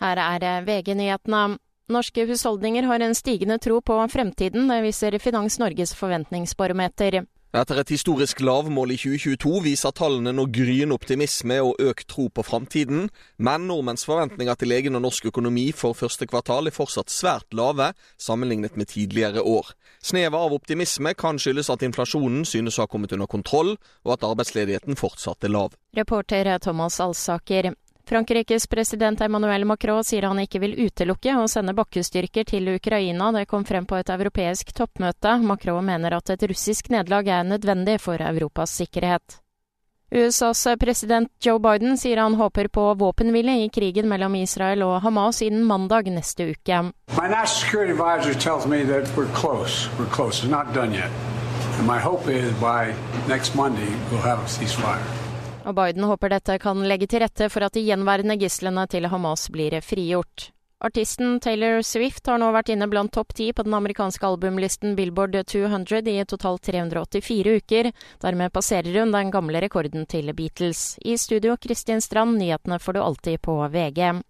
Her er VG-nyhetene. Norske husholdninger har en stigende tro på fremtiden, det viser Finans Norges forventningsbarometer. Etter et historisk lavmål i 2022 viser tallene nå gryende optimisme og økt tro på framtiden, men nordmenns forventninger til egen og norsk økonomi for første kvartal er fortsatt svært lave sammenlignet med tidligere år. Snevet av optimisme kan skyldes at inflasjonen synes å ha kommet under kontroll, og at arbeidsledigheten fortsatt er lav. Reporter Thomas Alsaker. Frankrikes president Emmanuel Macron sier han ikke vil utelukke å sende bakkestyrker til Ukraina. Det kom frem på et europeisk toppmøte. Macron mener at et russisk nederlag er nødvendig for Europas sikkerhet. USAs president Joe Biden sier han håper på våpenhvile i krigen mellom Israel og Hamas innen mandag neste uke. My national Og Biden håper dette kan legge til rette for at de gjenværende gislene til Hamas blir frigjort. Artisten Taylor Swift har nå vært inne blant topp ti på den amerikanske albumlisten Billboard 200 i totalt 384 uker. Dermed passerer hun den gamle rekorden til Beatles. I studio Kristin Strand, nyhetene får du alltid på VG.